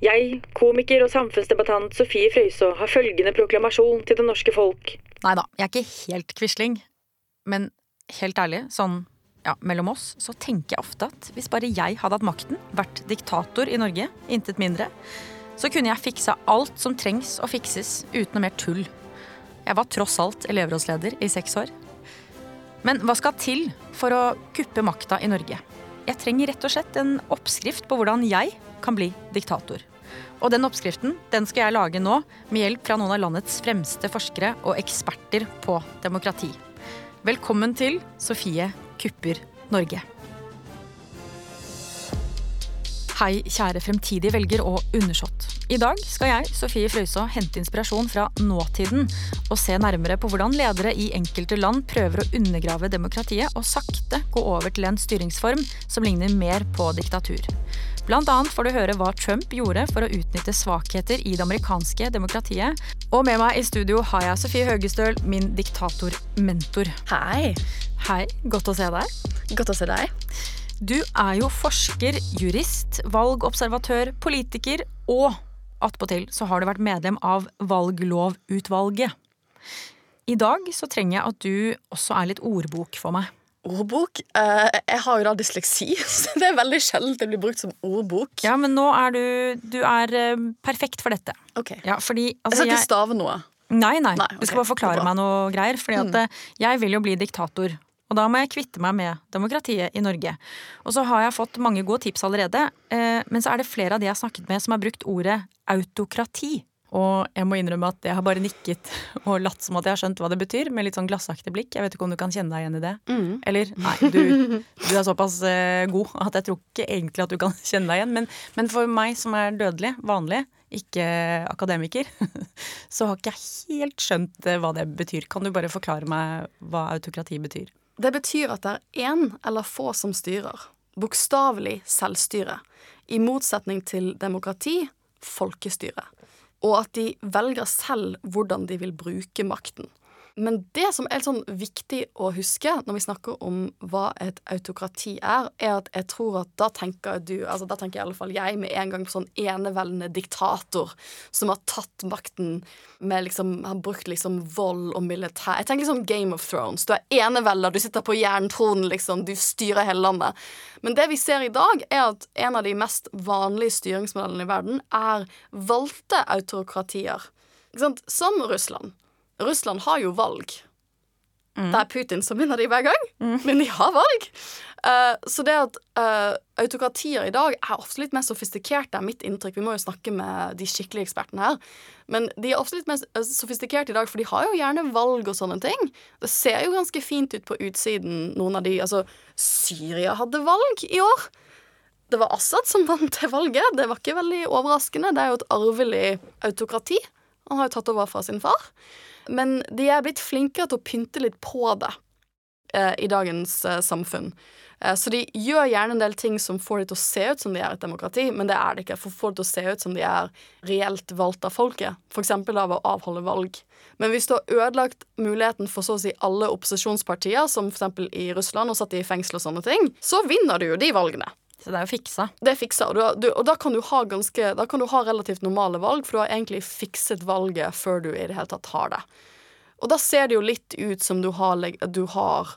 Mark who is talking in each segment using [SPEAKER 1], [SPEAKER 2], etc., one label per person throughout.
[SPEAKER 1] Jeg, komiker og samfunnsdebattant Sofie Frøysaa, har følgende proklamasjon til det norske folk.
[SPEAKER 2] Nei da, jeg er ikke helt Quisling. Men helt ærlig, sånn ja, mellom oss, så tenker jeg ofte at hvis bare jeg hadde hatt makten, vært diktator i Norge, intet mindre, så kunne jeg fiksa alt som trengs å fikses, uten noe mer tull. Jeg var tross alt elevrådsleder i seks år. Men hva skal til for å kuppe makta i Norge? Jeg trenger rett og slett en oppskrift på hvordan jeg kan bli diktator. Og den oppskriften den skal jeg lage nå med hjelp fra noen av landets fremste forskere og eksperter på demokrati. Velkommen til Sofie kupper Norge. Hei, kjære fremtidige velger og undersått. I dag skal jeg, Sofie Frøysaa, hente inspirasjon fra nåtiden og se nærmere på hvordan ledere i enkelte land prøver å undergrave demokratiet og sakte gå over til en styringsform som ligner mer på diktatur. Blant annet får du høre hva Trump gjorde for å utnytte svakheter i det amerikanske demokratiet. Og med meg i studio har jeg Sofie Høgestøl, min diktatormentor.
[SPEAKER 3] Hei.
[SPEAKER 2] Hei, godt å se deg.
[SPEAKER 3] Godt å se deg.
[SPEAKER 2] Du er jo forsker, jurist, valgobservatør, politiker, og attpåtil så har du vært medlem av valglovutvalget. I dag så trenger jeg at du også er litt ordbok for meg.
[SPEAKER 3] Ordbok? Eh, jeg har jo da dysleksi, så det er veldig sjelden det blir brukt som ordbok.
[SPEAKER 2] Ja, men nå er du Du er eh, perfekt for dette.
[SPEAKER 3] Ok.
[SPEAKER 2] Ja, fordi
[SPEAKER 3] Jeg
[SPEAKER 2] altså,
[SPEAKER 3] skal ikke stave noe.
[SPEAKER 2] Nei, nei.
[SPEAKER 3] Nei,
[SPEAKER 2] Du skal bare forklare meg noe greier. Fordi at eh, jeg vil jo bli diktator. Og da må jeg kvitte meg med demokratiet i Norge. Og så har jeg fått mange gode tips allerede, men så er det flere av de jeg har snakket med som har brukt ordet autokrati. Og jeg må innrømme at jeg har bare nikket og latt som at jeg har skjønt hva det betyr, med litt sånn glassaktig blikk. Jeg vet ikke om du kan kjenne deg igjen i det? Eller? Nei, du, du er såpass uh, god at jeg tror ikke egentlig at du kan kjenne deg igjen. Men, men for meg som er dødelig, vanlig, ikke akademiker, så har ikke jeg helt skjønt eh, hva det betyr. Kan du bare forklare meg hva autokrati betyr?
[SPEAKER 3] Det betyr at det er én eller få som styrer. Bokstavelig selvstyre. I motsetning til demokrati folkestyre. Og at de velger selv hvordan de vil bruke makten. Men det som er sånn viktig å huske når vi snakker om hva et autokrati er, er at jeg tror at da tenker du, altså da tenker i alle fall jeg med en gang på sånn eneveldende diktator som har tatt makten med liksom Har brukt liksom vold og militær Jeg tenker liksom Game of Thrones. Du er enevelder, du sitter på jerntronen, liksom. Du styrer hele landet. Men det vi ser i dag, er at en av de mest vanlige styringsmodellene i verden er valgte autokratier. Som Russland. Russland har jo valg. Det er Putin som vinner de hver gang, men de har valg. Uh, så det at uh, autokratier i dag er ofte litt mer sofistikerte, er mitt inntrykk. Vi må jo snakke med de skikkelige ekspertene her. Men de er ofte litt mer eh, sofistikerte i dag, for de har jo gjerne valg og sånne ting. Det ser jo ganske fint ut på utsiden, noen av de Altså, Syria hadde valg i år. Det var Assad som vant det valget. Det var ikke veldig overraskende. Det er jo et arvelig autokrati. Han har jo tatt over fra sin far. Men de er blitt flinkere til å pynte litt på det eh, i dagens eh, samfunn. Eh, så de gjør gjerne en del ting som får det til å se ut som de er et demokrati, men det er det ikke. For får det til å se ut som de er reelt valgt av folket. F.eks. av å avholde valg. Men hvis du har ødelagt muligheten for så å si alle opposisjonspartier, som f.eks. i Russland, og satt de i fengsel og sånne ting, så vinner du jo de valgene.
[SPEAKER 2] Så det er jo fiksa.
[SPEAKER 3] Det er og, du, du, og da kan du ha ganske Da kan du ha relativt normale valg, for du har egentlig fikset valget før du i det hele tatt har det. Og da ser det jo litt ut som du har, du har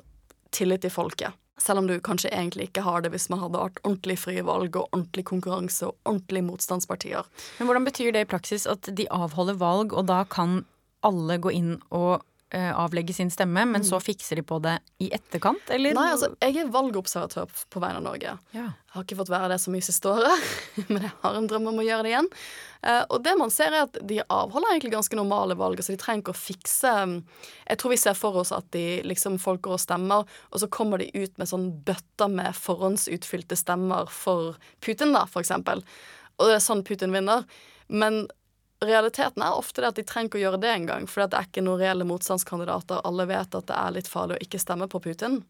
[SPEAKER 3] tillit til folket. Selv om du kanskje egentlig ikke har det hvis man hadde vært ordentlig frie valg og ordentlig konkurranse og ordentlige motstandspartier.
[SPEAKER 2] Men hvordan betyr det i praksis at de avholder valg, og da kan alle gå inn og avlegge sin stemme, men så fikser de på det i etterkant, eller?
[SPEAKER 3] Nei, altså, jeg er valgobservatør på vegne av Norge.
[SPEAKER 2] Ja.
[SPEAKER 3] Jeg har ikke fått være det så mye siste året, men jeg har en drøm om å gjøre det igjen. Eh, og det man ser, er at de avholder egentlig ganske normale valg. Så de trenger ikke å fikse mm, Jeg tror vi ser for oss at de liksom folk går og stemmer, og så kommer de ut med sånn bøtter med forhåndsutfylte stemmer for Putin, da, for eksempel. Og det er sånn Putin vinner. Men realiteten er ofte det at de trenger ikke å gjøre det engang, for det er ikke noen reelle motstandskandidater. Alle vet at det er litt farlig å ikke stemme på Putin.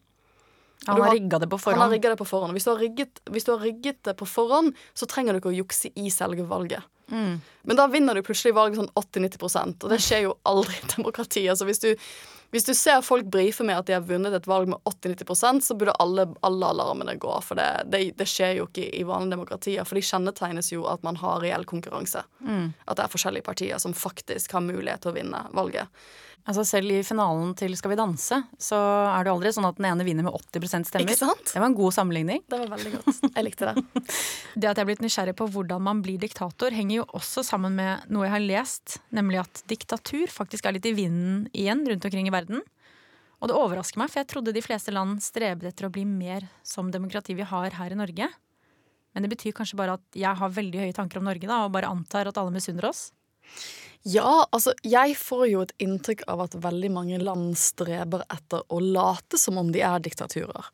[SPEAKER 2] Han har
[SPEAKER 3] har-
[SPEAKER 2] rigga det på
[SPEAKER 3] Han har
[SPEAKER 2] forhånd.
[SPEAKER 3] rigga det på forhånd. Hvis du, har rigget, hvis du har rigget det på forhånd, så trenger du ikke å jukse i selve valget. Men da vinner du plutselig valget sånn 80-90 og det skjer jo aldri i demokrati. Altså hvis du, Hvis du ser folk brife med at de har vunnet et valg med 80-90 så burde alle, alle alarmene gå. For det, det, det, skjer jo ikke i vanlige demokratier. For de kjennetegnes jo at man har reell konkurranse. Mm. At det er forskjellige partier som faktisk har mulighet til å vinne valget.
[SPEAKER 2] Altså Selv i finalen til Skal vi danse, så er det aldri sånn at den ene vinner med 80 stemmer.
[SPEAKER 3] Ikke sant?
[SPEAKER 2] Det var en god sammenligning.
[SPEAKER 3] Det var veldig godt. Jeg likte det.
[SPEAKER 2] det at jeg er blitt nysgjerrig på hvordan man blir diktator, henger jo også sammen med noe jeg har lest, nemlig at diktatur faktisk er litt i vinden igjen rundt omkring i verden. Og det overrasker meg, for jeg trodde de fleste land strebet etter å bli mer som demokrati vi har her i Norge. Men det betyr kanskje bare at jeg har veldig høye tanker om Norge da, og bare antar at alle misunner oss.
[SPEAKER 3] Ja, altså jeg får jo et inntrykk av at veldig mange land streber etter å late som om de er diktaturer.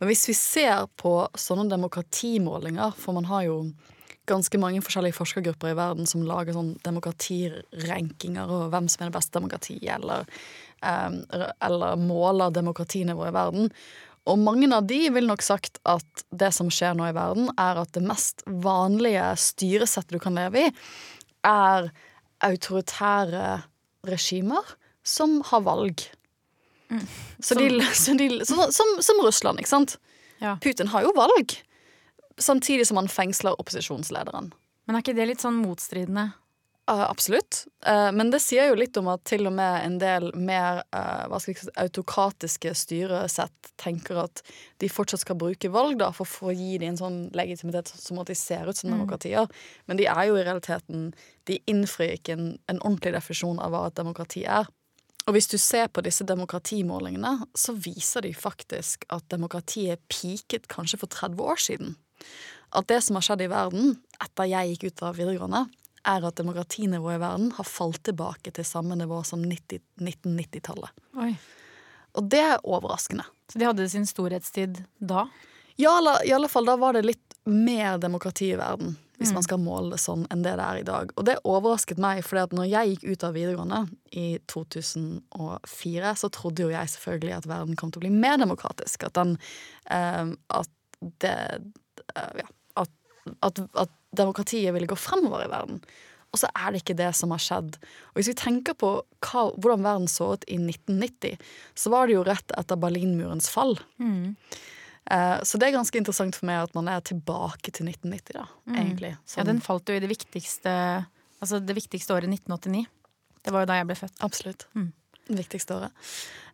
[SPEAKER 3] Men hvis vi ser på sånne demokratimålinger, for man har jo ganske mange forskjellige forskergrupper i verden som lager sånn demokratirankinger og hvem som er det beste demokratiet, eller, um, eller måler demokratinivået i verden. Og mange av de vil nok sagt at det som skjer nå i verden, er at det mest vanlige styresettet du kan leve i, er autoritære regimer som har valg. Mm. Så som, de, så de, så, som, som, Russland, ikke sant? Ja. Putin har jo valg. Samtidig som han fengsler opposisjonslederen.
[SPEAKER 2] Men er ikke det litt sånn motstridende?
[SPEAKER 3] Uh, absolutt. Uh, men det sier jo litt om at til og med en del mer skal si, autokratiske styresett tenker at de fortsatt skal bruke valg da, for, for å gi dem en sånn legitimitet som at de ser ut som mm. demokratier. Men de er jo i realiteten De innfrir ikke en, en ordentlig definisjon av hva et demokrati er. Og hvis du ser på disse demokratimålingene, så viser de faktisk at demokratiet peaket kanskje for 30 år siden. At det som har skjedd i verden etter jeg gikk ut av videregående, er at demokratinivået i verden har falt tilbake til samme nivå som 1990-tallet. Og det er overraskende.
[SPEAKER 2] Så de hadde sin storhetstid da?
[SPEAKER 3] Ja, i alle fall da var det litt mer demokrati i verden, hvis mm. man skal måle det sånn, enn det det er i dag. Og det overrasket meg, for når jeg gikk ut av videregående i 2004, så trodde jo jeg selvfølgelig at verden kom til å bli mer demokratisk. At den eh, At det eh, Ja. At, at, at demokratiet ville gå fremover i verden. Og så er det ikke det som har skjedd. Og Hvis vi tenker på hva, hvordan verden så ut i 1990, så var det jo rett etter Berlinmurens fall. Mm. Eh, så det er ganske interessant for meg at man er tilbake til 1990, da, mm. egentlig.
[SPEAKER 2] Som, ja, den falt jo i det viktigste, altså det viktigste året 1989. Det var jo da jeg ble født.
[SPEAKER 3] Absolutt. Mm. Det viktigste året.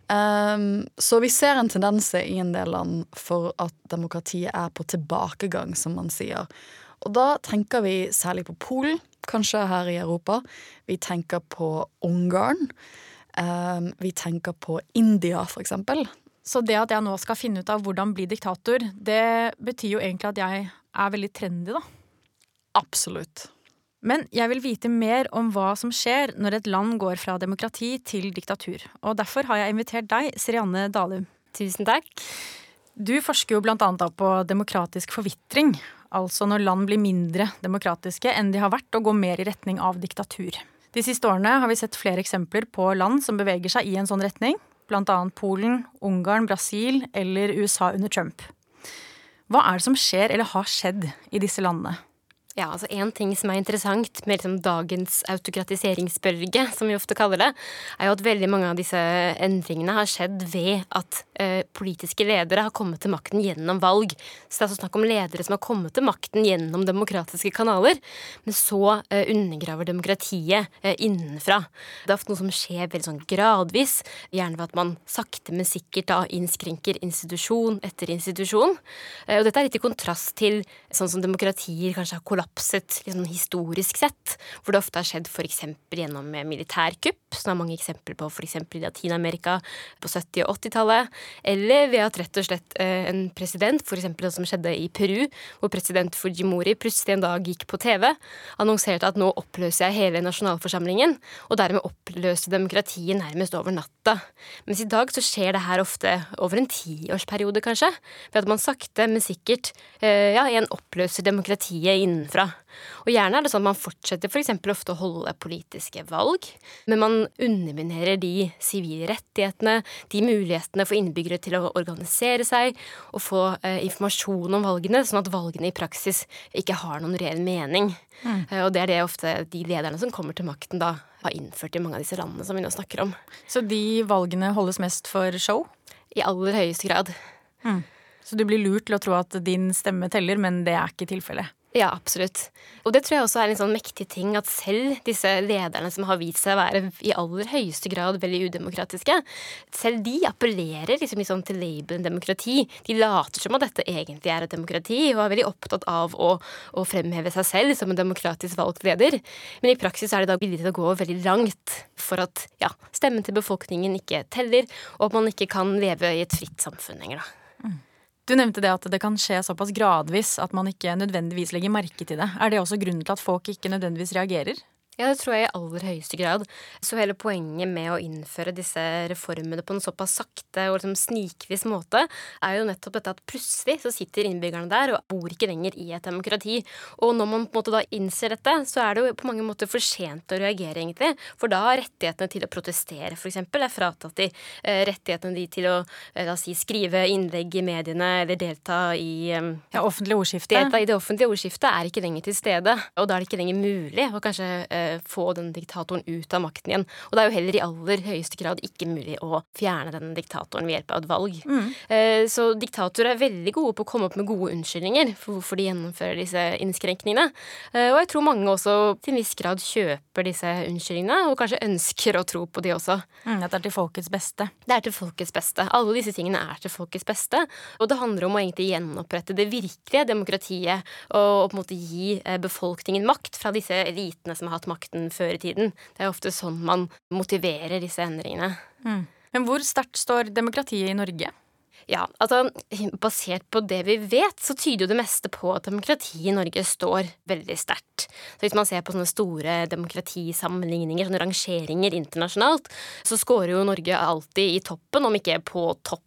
[SPEAKER 3] Um, så vi ser en tendens i en del land for at demokratiet er på tilbakegang, som man sier. Og da tenker vi særlig på Polen, kanskje her i Europa. Vi tenker på Ungarn. Um, vi tenker på India, for eksempel.
[SPEAKER 2] Så det at jeg nå skal finne ut av hvordan bli diktator, det betyr jo egentlig at jeg er veldig trendy, da.
[SPEAKER 3] Absolutt.
[SPEAKER 2] Men jeg vil vite mer om hva som skjer når et land går fra demokrati til diktatur. Og derfor har jeg invitert deg, Sirianne Dalum.
[SPEAKER 4] Tusen takk.
[SPEAKER 2] Du forsker jo blant annet på demokratisk forvitring altså når land blir mindre demokratiske enn de har vært, og går mer i retning av diktatur. De siste årene har vi sett flere eksempler på land som beveger seg i en sånn retning, bl.a. Polen, Ungarn, Brasil eller USA under Trump. Hva er det som skjer eller har skjedd i disse landene?
[SPEAKER 4] Ja, altså En ting som er interessant med liksom dagens autokratiseringsbølge, som vi ofte kaller det, er jo at veldig mange av disse endringene har skjedd ved at eh, politiske ledere har kommet til makten gjennom valg. Så det er altså snakk om ledere som har kommet til makten gjennom demokratiske kanaler, men så eh, undergraver demokratiet eh, innenfra. Det er ofte noe som skjer veldig sånn gradvis, gjerne ved at man sakte, men sikkert da innskrenker institusjon etter institusjon. Eh, og dette er litt i kontrast til sånn som demokratier kanskje har kollapset kollapset liksom, historisk sett, hvor det ofte har skjedd f.eks. gjennom militærkupp, som er mange eksempler på f.eks. i Latin-Amerika på 70- og 80-tallet, eller ved at rett og slett eh, en president, f.eks. det som skjedde i Peru, hvor president Fujimori plutselig en dag gikk på TV, annonserte at nå oppløser jeg hele nasjonalforsamlingen, og dermed oppløste demokratiet nærmest over natta. Mens i dag så skjer det her ofte over en tiårsperiode, kanskje, ved at man sakte, men sikkert eh, ja, igjen oppløser demokratiet innenfra utenfra. Og gjerne er det sånn at man fortsetter f.eks. For ofte å holde politiske valg, men man underminerer de sivile rettighetene, de mulighetene for innbyggere til å organisere seg og få eh, informasjon om valgene, sånn at valgene i praksis ikke har noen reell mening. Mm. Eh, og det er det ofte de lederne som kommer til makten da, har innført i mange av disse landene som vi nå snakker om.
[SPEAKER 2] Så de valgene holdes mest for show?
[SPEAKER 4] I aller høyeste grad.
[SPEAKER 2] Mm. Så du blir lurt til å tro at din stemme teller, men det er ikke tilfellet?
[SPEAKER 4] Ja, absolutt. Og det tror jeg også er en sånn mektig ting at selv disse lederne som har vist seg å være i aller høyeste grad veldig udemokratiske, selv de appellerer liksom, liksom til labelen demokrati. De later som at dette egentlig er et demokrati, og er veldig opptatt av å, å fremheve seg selv som en demokratisk valgt leder. Men i praksis er de da villige til å gå veldig langt for at ja, stemmen til befolkningen ikke teller, og at man ikke kan leve i et fritt samfunn lenger. da.
[SPEAKER 2] Du nevnte det at det kan skje såpass gradvis at man ikke nødvendigvis legger merke til det. Er det også grunnen til at folk ikke nødvendigvis reagerer?
[SPEAKER 4] Ja, det tror jeg i aller høyeste grad. Så hele poenget med å innføre disse reformene på en såpass sakte og liksom snikvis måte, er jo nettopp dette at plutselig så sitter innbyggerne der og bor ikke lenger i et demokrati. Og når man på en måte da innser dette, så er det jo på mange måter for sent å reagere, egentlig. For da har rettighetene til å protestere, f.eks., er fratatt de. Eh, rettighetene de til å eh, la oss si, skrive innlegg i mediene eller delta i
[SPEAKER 2] um, Ja, offentlig ordskifte.
[SPEAKER 4] Delta i det offentlige ordskiftet er ikke lenger til stede. Og da er det ikke lenger mulig å kanskje Eh, få den diktatoren ut av makten igjen. Og det er jo heller i aller høyeste grad ikke mulig å fjerne den diktatoren ved hjelp av et valg. Mm. Eh, så diktatorer er veldig gode på å komme opp med gode unnskyldninger for hvorfor de gjennomfører disse innskrenkningene. Eh, og jeg tror mange også til en viss grad kjøper disse unnskyldningene, og kanskje ønsker å tro på de også.
[SPEAKER 2] Mm, at det er til folkets beste.
[SPEAKER 4] Det er til folkets beste. Alle disse tingene er til folkets beste. Og det handler om å egentlig gjenopprette det virkelige demokratiet og på en måte gi befolkningen makt fra disse elitene som har hatt makt makten før i tiden. Det er ofte sånn man motiverer disse endringene.
[SPEAKER 2] Mm. Men hvor sterkt står demokratiet i Norge?
[SPEAKER 4] Ja, altså Basert på det vi vet, så tyder jo det meste på at demokratiet i Norge står veldig sterkt. Så Hvis man ser på sånne store demokratisammenligninger, sånne rangeringer internasjonalt, så scorer jo Norge alltid i toppen, om ikke på topp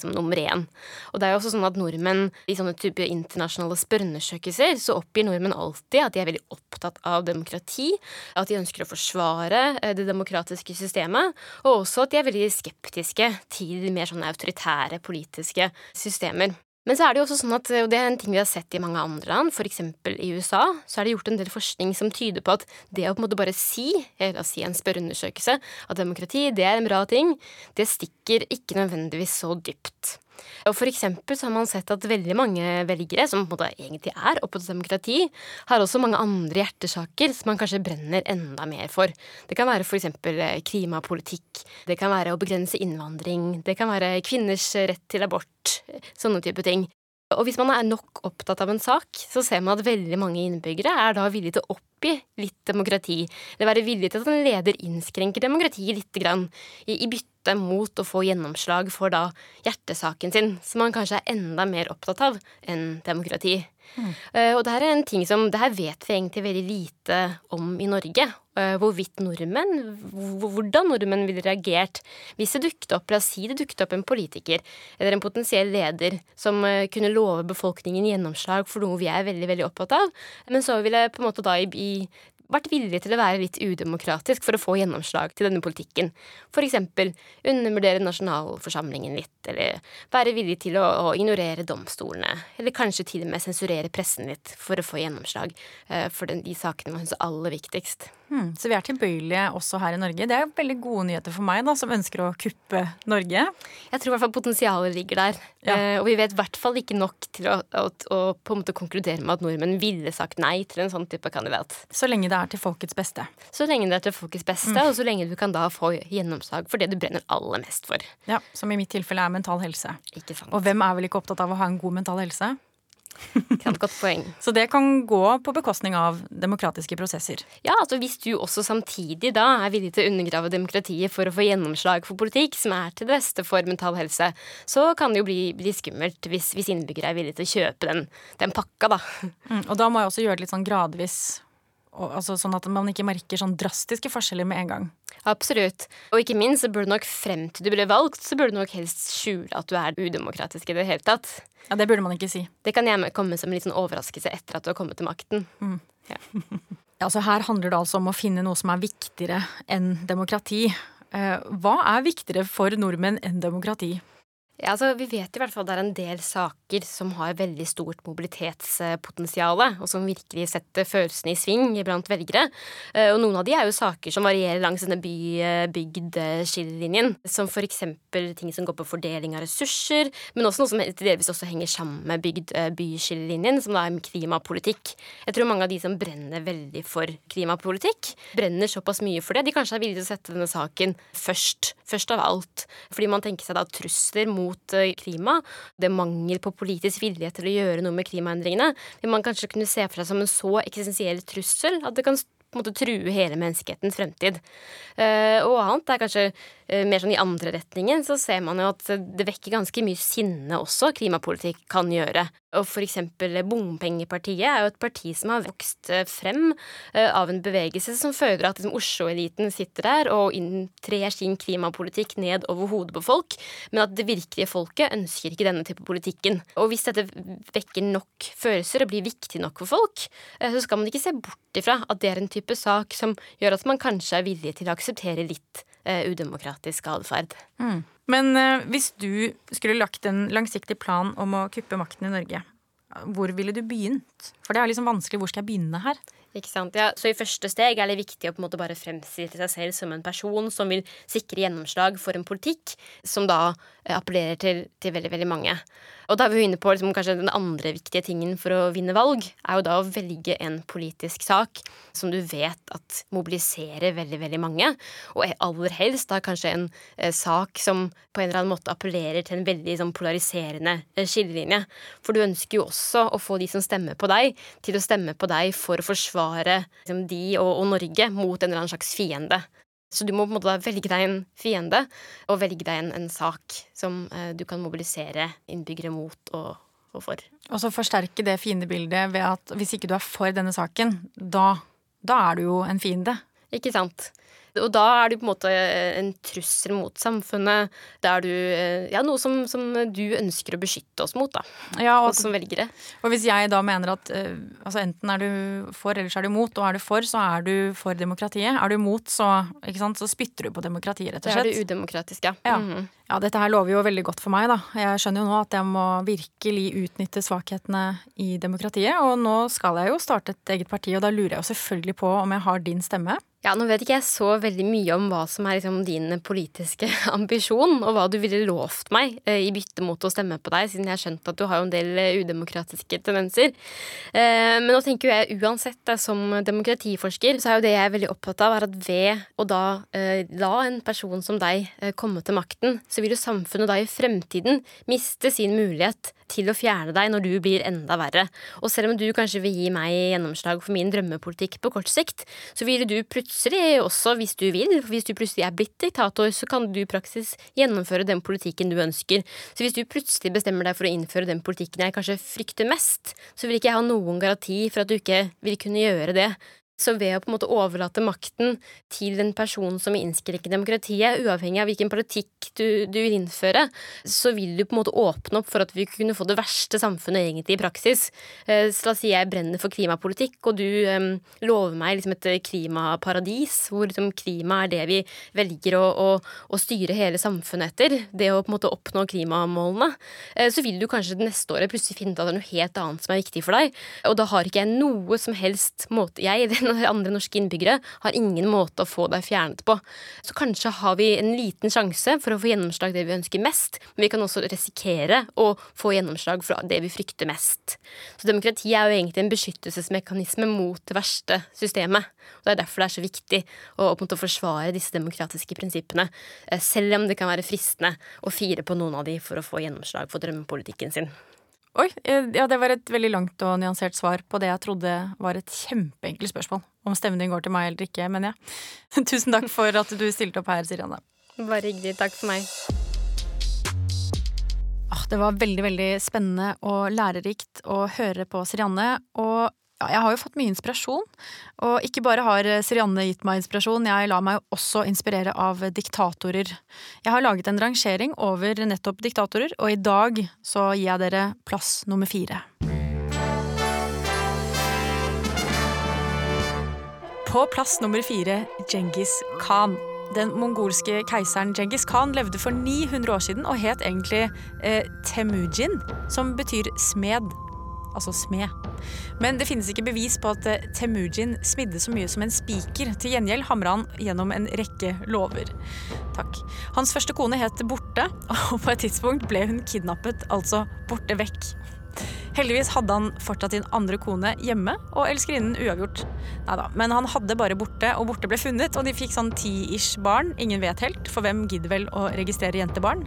[SPEAKER 4] som nummer én. Og det er jo også sånn at nordmenn i sånne type internasjonale spørreundersøkelser så oppgir nordmenn alltid at de er veldig opptatt av demokrati, at de ønsker å forsvare eh, det demokratiske systemet, og også at de er veldig skeptiske til mer sånn autoritære politiske systemer. Men så er det jo også sånn at, og det er en ting vi har sett i mange andre land, f.eks. i USA, så er det gjort en del forskning som tyder på at det å på en måte bare si, eller si en spørreundersøkelse, at demokrati det er en bra ting, det stikker ikke nødvendigvis så dypt. Og for eksempel så har man sett at veldig mange velgere, som på en måte egentlig er opptatt av demokrati, har også mange andre hjertesaker som man kanskje brenner enda mer for. Det kan være eksempel eh, klimapolitikk, det kan være å begrense innvandring, det kan være kvinners rett til abort, sånne type ting. Og hvis man er nok opptatt av en sak, så ser man at veldig mange innbyggere er da villige til å oppgi litt demokrati, eller være villige til at en leder innskrenker demokratiet lite grann, i, i bytte mot å få gjennomslag for da hjertesaken sin, som man kanskje er enda mer opptatt av enn demokrati. Mm. Og det her er en ting som Det her vet vi egentlig veldig lite om i Norge. Uh, hvorvidt nordmenn Hvordan nordmenn ville reagert hvis det dukket opp La oss si det dukket opp en politiker eller en potensiell leder som uh, kunne love befolkningen gjennomslag for noe vi er veldig veldig opptatt av, men så ville på en måte da i, i vært villig til å være litt udemokratisk for å få gjennomslag til denne politikken. For eksempel undervurdere nasjonalforsamlingen litt, eller være villig til å, å, ignorere domstolene. Eller kanskje til og med sensurere pressen litt for å få gjennomslag uh, for den, de sakene man syns er aller viktigst.
[SPEAKER 2] Hmm, så vi er tilbøyelige også her i Norge. Det er veldig gode nyheter for meg, da, som ønsker å kuppe Norge.
[SPEAKER 4] Jeg tror i hvert fall potensialet ligger der. Ja. Uh, og vi vet i hvert fall ikke nok til å, å, å, på en måte konkludere med at nordmenn ville sagt nei til en sånn type kandidat.
[SPEAKER 2] Så lenge det er til folkets beste.
[SPEAKER 4] Så lenge det er til folkets beste, mm. og så lenge du kan da få gjennomslag for det du brenner aller mest for.
[SPEAKER 2] Ja, Som i mitt tilfelle er mental helse.
[SPEAKER 4] Ikke sant.
[SPEAKER 2] Og hvem er vel ikke opptatt av å ha en god mental helse?
[SPEAKER 4] Kan godt poeng.
[SPEAKER 2] Så det kan gå på bekostning av demokratiske prosesser?
[SPEAKER 4] Ja, altså hvis du også samtidig da er villig til å undergrave demokratiet for å få gjennomslag for politikk som er til det beste for mental helse, så kan det jo bli, bli skummelt hvis, hvis innbyggere er villige til å kjøpe den, den pakka, da.
[SPEAKER 2] Mm, og da må jeg også gjøre det litt sånn gradvis altså, sånn at man ikke merker sånn drastiske forskjeller med en gang.
[SPEAKER 4] Absolutt. Og ikke minst så burde du nok frem til du ble valgt, så burde du nok helst skjule at du er udemokratisk i det hele tatt.
[SPEAKER 2] Ja, Det burde man ikke si.
[SPEAKER 4] Det kan gjerne komme som en litt sånn overraskelse etter at du har kommet til makten.
[SPEAKER 2] Mm. Ja. altså Her handler det altså om å finne noe som er viktigere enn demokrati. Eh, hva er viktigere for nordmenn enn demokrati?
[SPEAKER 4] Ja, altså, vi vet i hvert fall det er en del saker som har veldig stort mobilitetspotensial, og som virkelig setter følelsene i sving blant velgere. Eh, og noen av de er jo saker som varierer langs denne by-bygd-skillelinjen. Som for eksempel ting som går på fordeling av ressurser, men også noe som delvis også henger sammen med bygd-by-skillelinjen, som da er klimapolitikk. Jeg tror mange av de som brenner veldig for klimapolitikk, brenner såpass mye for det. De kanskje er villige til å sette denne saken først, først av alt. Fordi man tenker seg da trusler mot mot eh, klima. Det er mangel på politisk vilje til å gjøre noe med klimaendringene vil man kanskje kunne se for seg som en så eksistensiell trussel at det kan på en måte true hele menneskehetens fremtid. Uh, og annet er kanskje uh, mer sånn i andre retningen, så ser man jo at det vekker ganske mye sinne også, klimapolitikk kan gjøre. Og for eksempel Bompengepartiet er jo et parti som har vokst eh, frem uh, av en bevegelse som føler at liksom, Oslo-eliten sitter der og inntrer sin klimapolitikk ned over hodet på folk, men at det virkelige folket ønsker ikke denne type politikken. Og hvis dette vekker nok følelser og blir viktig nok for folk, så skal man ikke se bort ifra at det er en type sak som gjør at man kanskje er villig til å akseptere litt eh, udemokratisk atferd.
[SPEAKER 2] Mm. Men eh, hvis du skulle lagt en langsiktig plan om å kuppe makten i Norge, hvor ville du begynt? For det er liksom vanskelig. Hvor skal jeg begynne her?
[SPEAKER 4] Ikke sant? Ja, så i første steg er det viktig å på en måte bare fremstille seg selv som en person som vil sikre gjennomslag for en politikk som da eh, appellerer til, til veldig, veldig mange. Og da er vi inne på liksom, kanskje den andre viktige tingen for å vinne valg, er jo da å velge en politisk sak som du vet at mobiliserer veldig, veldig mange. Og aller helst da kanskje en eh, sak som på en eller annen måte appellerer til en veldig sånn, polariserende eh, skillelinje. For du ønsker jo også å få de som stemmer på deg, til å stemme på deg for å forsvare liksom, de og, og Norge mot en eller annen slags fiende. Så du må på en måte velge deg en fiende, og velge deg en, en sak som eh, du kan mobilisere innbyggere mot og, og, for.
[SPEAKER 2] Og så forsterke det fiendebildet ved at hvis ikke du er for denne saken, da, da er du jo en fiende.
[SPEAKER 4] Ikke sant. Og da er du på en måte en trussel mot samfunnet. Det er du eh, ja, noe som, som, du ønsker å beskytte oss mot, da. Ja, og, som velgere.
[SPEAKER 2] Og hvis jeg da mener at uh, altså enten er du for, eller så er du mot, og er du for, så er du for demokratiet. Er du mot, så, sant, så spytter du på demokratiet, rett og slett.
[SPEAKER 4] Det er det udemokratiske. ja.
[SPEAKER 2] ja. Mm -hmm. Ja, dette her lover jo veldig godt for meg, da. Jeg skjønner jo nå at jeg må virkelig utnytte svakhetene i demokratiet. Og nå skal jeg jo starte et eget parti, og da lurer jeg jo selvfølgelig på om jeg har din stemme.
[SPEAKER 4] Ja, Nå vet ikke jeg så veldig mye om hva som er liksom din politiske ambisjon, og hva du ville lovt meg eh, i bytte mot å stemme på deg, siden jeg har skjønt at du har jo en del eh, udemokratiske tendenser. Eh, men nå tenker jeg uansett, da, som demokratiforsker, så er jo det jeg er veldig opptatt av, er at ved å da eh, la en person som deg eh, komme til makten, så vil jo samfunnet da i fremtiden miste sin mulighet til å fjerne deg når du blir enda verre. Og selv om du kanskje vil gi meg gjennomslag for min drømmepolitikk på kort sikt, så vil du plutselig også, hvis du vil, hvis du plutselig er blitt diktator, så kan du i praksis gjennomføre den politikken du ønsker. Så hvis du plutselig bestemmer deg for å innføre den politikken jeg kanskje frykter mest, så vil ikke jeg ha noen garanti for at du ikke vil kunne gjøre det. Så ved å på en måte overlate makten til en person som vil innskrenke demokratiet, uavhengig av hvilken politikk du, du, vil innføre, så vil du på en måte åpne opp for at vi kunne få det verste samfunnet egentlig i praksis. Eh, så la oss si jeg brenner for klimapolitikk, og du um, lover meg liksom et klimaparadis, hvor liksom klima er det vi velger å, å, å, styre hele samfunnet etter, det å på en måte oppnå klimamålene, uh, så vil du kanskje det neste året plutselig finne ut at det er noe helt annet som er viktig for deg, og da har ikke jeg noe som helst måte Jeg, den andre norske innbyggere har ingen måte å få deg fjernet på. Så kanskje har vi en liten sjanse for å få gjennomslag det vi ønsker mest, men vi kan også risikere å få gjennomslag for det vi frykter mest. Så demokrati er jo egentlig en beskyttelsesmekanisme mot det verste systemet. Og Det er derfor det er så viktig å, å forsvare disse demokratiske prinsippene, eh, selv om det kan være fristende å fire på noen av de for å få gjennomslag for drømmepolitikken sin.
[SPEAKER 2] Oi, eh, ja det var et veldig langt og nyansert svar på det jeg trodde var et kjempeenkelt spørsmål. Om stemmen din går til meg eller ikke, men ja. Tusen takk for at du stilte opp her, Sirianne.
[SPEAKER 4] Bare hyggelig. Takk for meg.
[SPEAKER 2] Ah, det var veldig, veldig spennende og lærerikt å høre på Sirianne. Og Ja, jeg har jo fått mye inspirasjon. Og ikke bare har Sirianne gitt meg inspirasjon, jeg lar meg også inspirere av diktatorer. Jeg har laget en rangering over nettopp diktatorer, og i dag så gir jeg dere plass nummer fire. På plass nummer fire Djengis Khan. Den mongolske keiseren Djengis Khan levde for 900 år siden og het egentlig eh, Temujin, som betyr smed. Altså smed. Men det finnes ikke bevis på at eh, Temujin smidde så mye som en spiker. Til gjengjeld hamra han gjennom en rekke lover. Takk. Hans første kone het Borte, og på et tidspunkt ble hun kidnappet, altså borte vekk. Heldigvis hadde han fortsatt sin andre kone hjemme, og elskerinnen uavgjort. Neida, men han hadde bare Borte, og Borte ble funnet, og de fikk sånn ti-ish barn. Ingen vet helt, for hvem gidder vel å registrere jentebarn?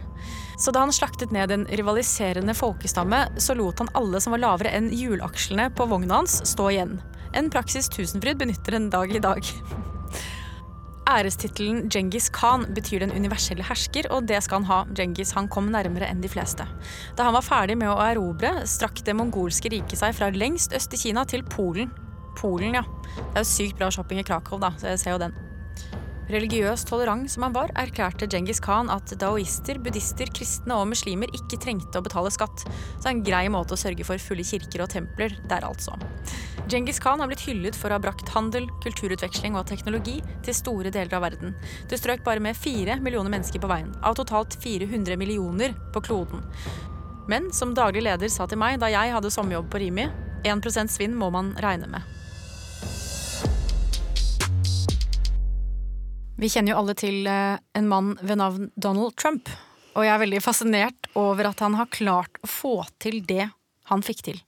[SPEAKER 2] Så da han slaktet ned en rivaliserende folkestamme, så lot han alle som var lavere enn hjulakslene på vogna hans, stå igjen. En praksis Tusenfryd benytter en dag i dag. Ærestittelen Djengis Khan betyr den universelle hersker, og det skal han ha. Djengis han kom nærmere enn de fleste. Da han var ferdig med å erobre, strakk det mongolske riket seg fra lengst øst i Kina til Polen. Polen, ja. Det er jo sykt bra shopping i Krakow, da, så jeg ser jo den. Religiøs tolerant som han var, erklærte Djengis Khan at daoister, buddhister, kristne og muslimer ikke trengte å betale skatt. Så en grei måte å sørge for fulle kirker og templer der, altså. Djengis Khan har blitt hyllet for å ha brakt handel, kulturutveksling og teknologi til store deler av verden. Det strøk bare med fire millioner mennesker på veien, av totalt 400 millioner på kloden. Men som daglig leder sa til meg da jeg hadde sommerjobb på Rimi, 1% svinn må man regne med. Vi kjenner jo alle til eh, en mann ved navn Donald Trump. Og jeg er veldig fascinert over at han har klart å få til det han fikk til.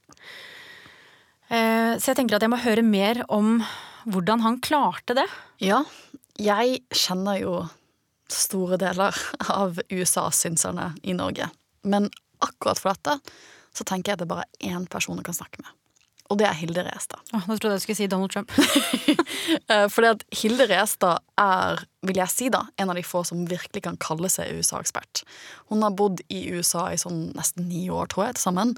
[SPEAKER 2] Eh, så jeg tenker at jeg må høre mer om hvordan han klarte det.
[SPEAKER 3] Ja, jeg kjenner jo store deler av USA-synserne i Norge. Men akkurat for dette så tenker jeg at det er bare én person du kan snakke med. Og det er Hilde Restad.
[SPEAKER 2] Oh, nå trodde jeg du skulle si Donald Trump.
[SPEAKER 3] Eh, fordi at Hilde Restad er, vil jeg si da, en av de få som virkelig kan kalle seg USA-ekspert. Hun har bodd i USA i sånn nesten ni år, tror jeg, til sammen.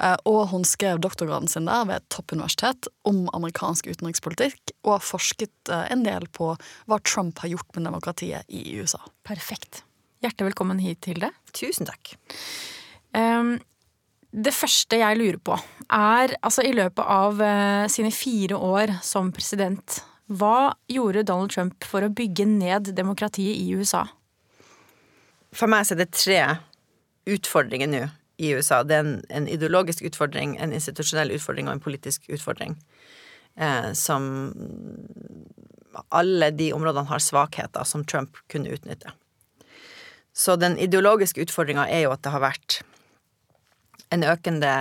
[SPEAKER 3] Eh, og hun skrev doktorgraden sin der ved et toppuniversitet om amerikansk utenrikspolitikk, og har forsket eh, en del på hva Trump har gjort med demokratiet i USA.
[SPEAKER 2] Perfekt. Hjertelig velkommen hit, Hilde.
[SPEAKER 5] Tusen takk.
[SPEAKER 2] Um, det første jeg lurer på, er altså i løpet av uh, sine fire år som president, hva gjorde Donald Trump for å bygge ned demokratiet i USA?
[SPEAKER 5] For meg er det tre utfordringer nå i USA. Det er en, en, ideologisk utfordring, en institusjonell utfordring og en politisk utfordring. Eh, som alle de områdene har svakheter som Trump kunne utnytte. Så den ideologiske utfordringa er jo at det har vært en økende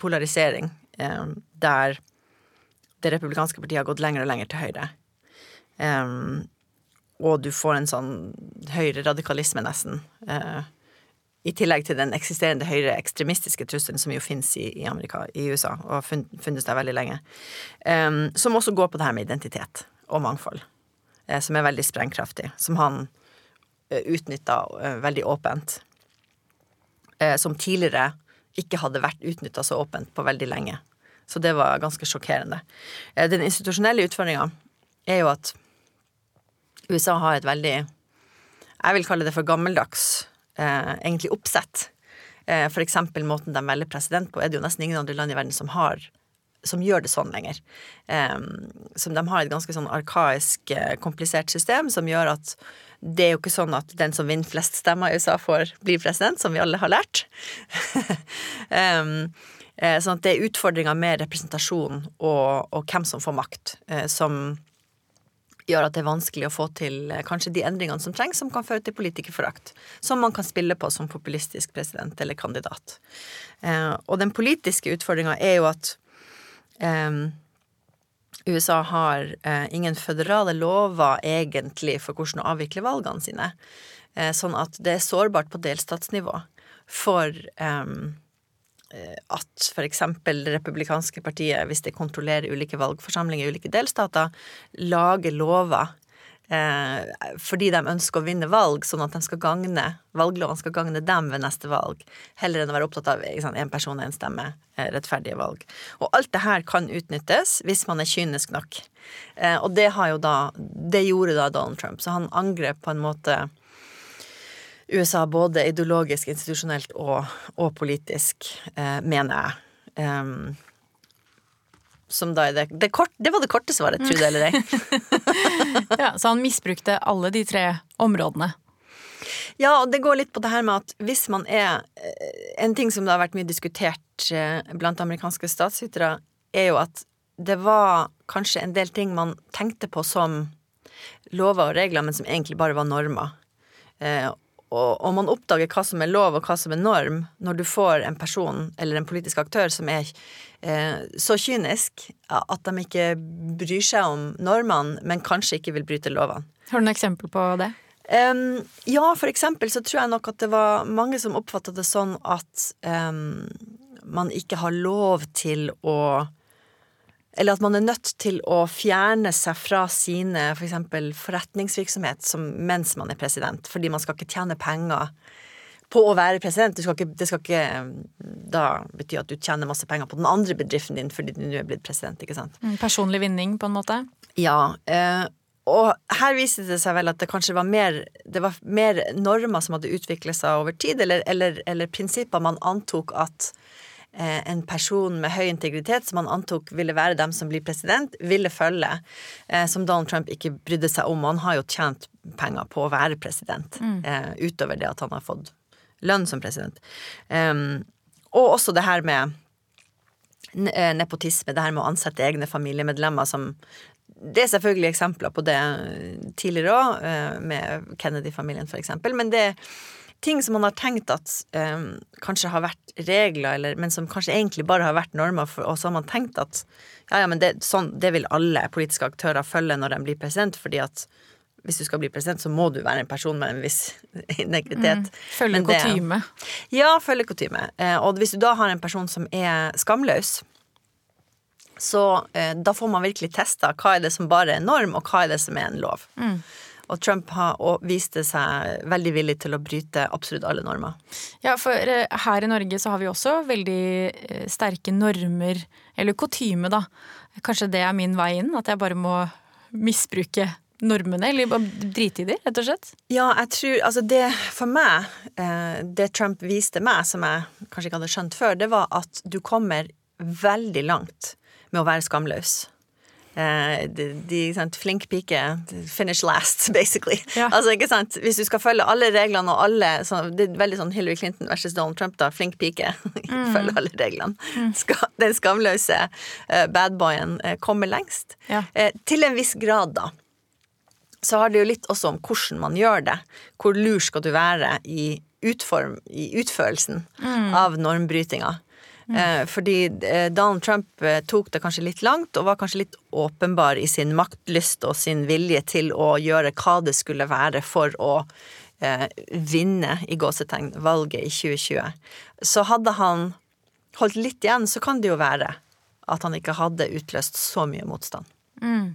[SPEAKER 5] polarisering eh, der det republikanske partiet har gått lenger og lenger til høyre. Um, og du får en sånn høyreradikalisme, nesten. Uh, I tillegg til den eksisterende høyreekstremistiske trusselen som jo finnes i, i, i USA, og har funnes der veldig lenge. Um, som også går på det her med identitet og mangfold. Uh, som er veldig sprengkraftig. Som han uh, utnytta veldig åpent. Som tidligere ikke hadde vært utnytta så åpent på veldig lenge. Så det var ganske sjokkerende. Eh, den institusjonelle utfordringa er jo at USA har et veldig Jeg vil kalle det for gammeldags, eh, egentlig oppsett. Eh, for eksempel måten de velger president på, er det jo nesten ingen andre land i verden som har som gjør det sånn lenger. Som de har et ganske sånn arkaisk, eh, komplisert system som gjør at det er jo ikke sånn at den som vinner flest stemmer i USA, får bli president, som vi alle har lært. um, sånn at det er utfordringer med representasjon og, og, hvem som får makt, eh, som gjør at det er vanskelig å få til eh, kanskje de endringene som trengs, som kan føre til politikerforakt. Som man kan spille på som populistisk president eller kandidat. Og den politiske utfordringa er jo at um, USA har eh, ingen føderale lover egentlig for hvordan å avvikle valgene sine. Eh, sånn at det er sårbart på delstatsnivå for um, Eh, at f.eks. det republikanske partiet, hvis det kontrollerer ulike valgforsamlinger i ulike delstater, lager lover fordi de ønsker å vinne valg, sånn at de skal gagne, valglovene skal gagne dem ved neste valg, heller enn å være opptatt av én person, en stemme, eh, rettferdige valg. Og alt det her kan utnyttes hvis man er kynisk nok. Eh, og det da Det gjorde da Donald Trump, så han angrep på en måte USA både ideologisk, institusjonelt og, og politisk, eh, mener jeg. Som da er det, det, kort, det var det korte svaret, tro det eller ei.
[SPEAKER 2] ja, så han misbrukte alle de tre områdene.
[SPEAKER 5] Ja, og det går litt på det her med at hvis man er eh, En ting som det har vært mye diskutert eh, blant amerikanske statsytere, er jo at det var kanskje en del ting man tenkte på som lover og regler, men som egentlig bare var normer. Og, og, man oppdager hva som er lov og hva som er norm, når du får en person eller en politisk aktør som er eh, så kynisk at de ikke bryr seg om normene, men kanskje ikke vil bryte lovene.
[SPEAKER 2] Har du noen eksempel på det?
[SPEAKER 5] Um, ja, for eksempel så tror jeg nok at det var mange som oppfatta det sånn at um, man ikke har lov til å eller at man er nødt til å fjerne seg fra sine for eksempel forretningsvirksomhet som, mens man er president, fordi man skal ikke tjene penger på å være president. Skal ikke, det skal ikke da bety at du tjener masse penger på den andre bedriften din fordi du nå er blitt president, ikke sant.
[SPEAKER 2] Mm, personlig vinning, på en måte?
[SPEAKER 5] Ja. Eh, og her viste det seg vel at det kanskje var mer, det var mer normer som hadde utviklet seg over tid, eller, eller, eller prinsipper man antok at en person med høy integritet, som han antok ville være dem som blir president, ville følge. Eh, som Donald Trump ikke brydde seg om. Han har jo tjent penger på å være president, mm. Eh, utover det at han har fått lønn som president. og også det her med nepotisme, det her med å ansette egne familiemedlemmer som det er selvfølgelig eksempler på det tidligere òg, med Kennedy-familien f.eks., men det ting som man har tenkt at um, kanskje har vært regler, eller, men som kanskje egentlig bare har vært normer, for, og så har man tenkt at ja, ja, men det, sånn, det vil alle politiske aktører følge når de blir president, fordi at hvis du skal bli president, så må du være en person med en viss integritet. Mm,
[SPEAKER 2] følge kutyme.
[SPEAKER 5] Ja, følge kutyme. Eh, og hvis du da har en person som er skamløs, så eh, da får man virkelig testa hva er det som bare er norm, og hva er det som er en lov. Mm. Og Trump har, og viste seg veldig villig til å bryte absolutt alle normer.
[SPEAKER 2] Ja, for eh, her i Norge så har vi også veldig eh, sterke normer, eller kutyme, da. Kanskje det er min vei inn? At jeg bare må misbruke normene, eller drite i de, rett og slett?
[SPEAKER 5] Ja, jeg tror Altså, det for meg, eh, det Trump viste meg, som jeg kanskje ikke hadde skjønt før, det var at du kommer veldig langt med å være skamløs. Eh, de, de sant, flink pike finish last, basically. Ja. Altså, ikke sant? Hvis du skal følge alle reglene og alle så, Det er veldig sånn Hillary Clinton versus Donald Trump, da. Flink pike. Mm. følge alle reglene. Mm. Ska, den skamløse uh, badboyen uh, kommer lengst. Ja. Uh, til en viss grad, da. Så har det jo litt også om hvordan man gjør det. Hvor lur skal du være i, utform, i utførelsen mm. av normbrytinga. Mm. Fordi eh, Donald Trump eh, tok det kanskje litt langt, og var kanskje litt åpenbar i sin maktlyst og sin vilje til å gjøre hva det skulle være for å eh, vinne, i gåsetegn, valget i 2020. Så hadde han holdt litt igjen, så kan det jo være at han ikke hadde utløst så mye motstand. Mm.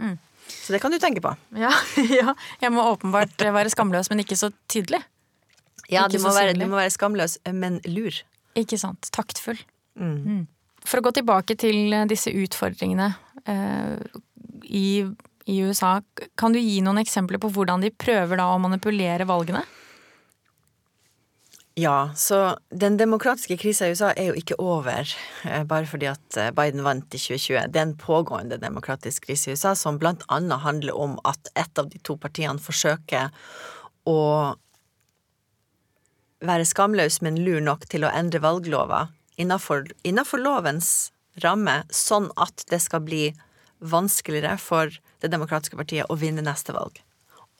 [SPEAKER 5] Mm. Så det kan du tenke på.
[SPEAKER 2] Ja, ja, Jeg må åpenbart være skamløs, men ikke så tydelig.
[SPEAKER 5] Ja, du må, være, du må, være, skamløs, men lur.
[SPEAKER 2] Ikke sant. Taktfull. Mm. Mm. For å gå tilbake til disse utfordringene eh, i, i, USA, kan du gi noen eksempler på hvordan de prøver da å manipulere valgene?
[SPEAKER 5] Ja, så den demokratiske krisa i USA er jo ikke over eh, bare fordi at eh, Biden vant i 2020. Det er en pågående demokratisk krise i USA som blant annet handler om at ett av de to partiene forsøker å være skamløs, men lur nok til å endre valglova innenfor lovens ramme, sånn at det skal bli vanskeligere for det demokratiske partiet å vinne neste valg.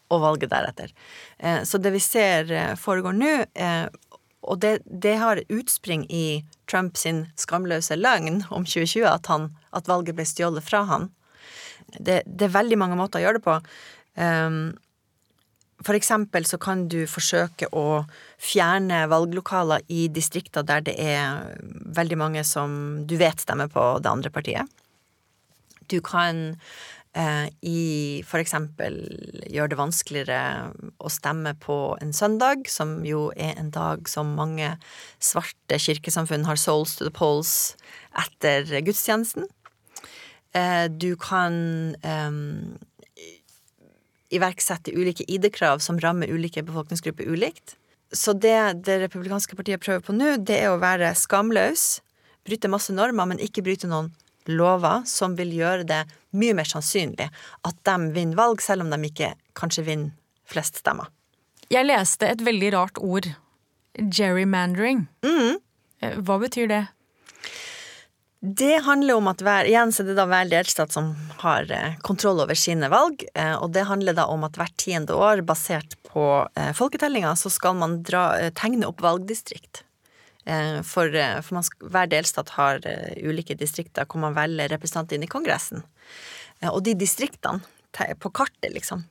[SPEAKER 5] Og valget deretter. Eh, så det vi ser eh, foregår nå, eh, og det, det har utspring i Trumps skamløse løgn om 2020, at, han, at valget ble stjålet fra han. Det, det, er veldig mange måter å gjøre det på. Um, for eksempel så kan du forsøke å fjerne valglokaler i distrikter der det er veldig mange som du vet stemmer på det andre partiet. Du kan eh, i for eksempel gjøre det vanskeligere å stemme på en søndag, som jo er en dag som mange svarte kirkesamfunn har souls to the polls etter gudstjenesten. Eh, du kan eh, iverksette ulike ID-krav som rammer ulike befolkningsgrupper ulikt. Så det det republikanske partiet prøver på nå, det er å være skamløs, bryte masse normer, men ikke bryte noen lover som vil gjøre det mye mer sannsynlig at de vinner valg, selv om de ikke kanskje vinner flest stemmer.
[SPEAKER 2] Jeg leste et veldig rart ord. Gerrymandering.
[SPEAKER 5] Mm.
[SPEAKER 2] Eh, Hva betyr det?
[SPEAKER 5] Det handler om at hver, igjen så er da hver delstat som har eh, kontroll over sine valg, eh, og det handler da om at hvert tiende år, basert på eh, folketellinga, så skal man dra, tegne opp valgdistrikt. For for man, hver delstat har ulike distrikter hvor man velger representanter inn i Kongressen. Og de distriktene, te- på kartet liksom,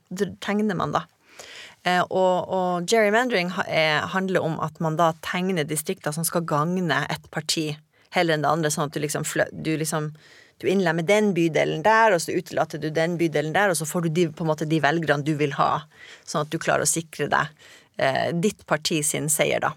[SPEAKER 5] tegner man da. Og, og gerrymandering ha- er, handler om at man da tegner distrikter som skal gagne et parti heller enn det andre, sånn at du liksom, du liksom du innlemmer den bydelen der, og så utelater du den bydelen der, og så får du de, på en måte de velgerne du vil ha, sånn at du klarer å sikre deg eh, ditt parti sin seier, da.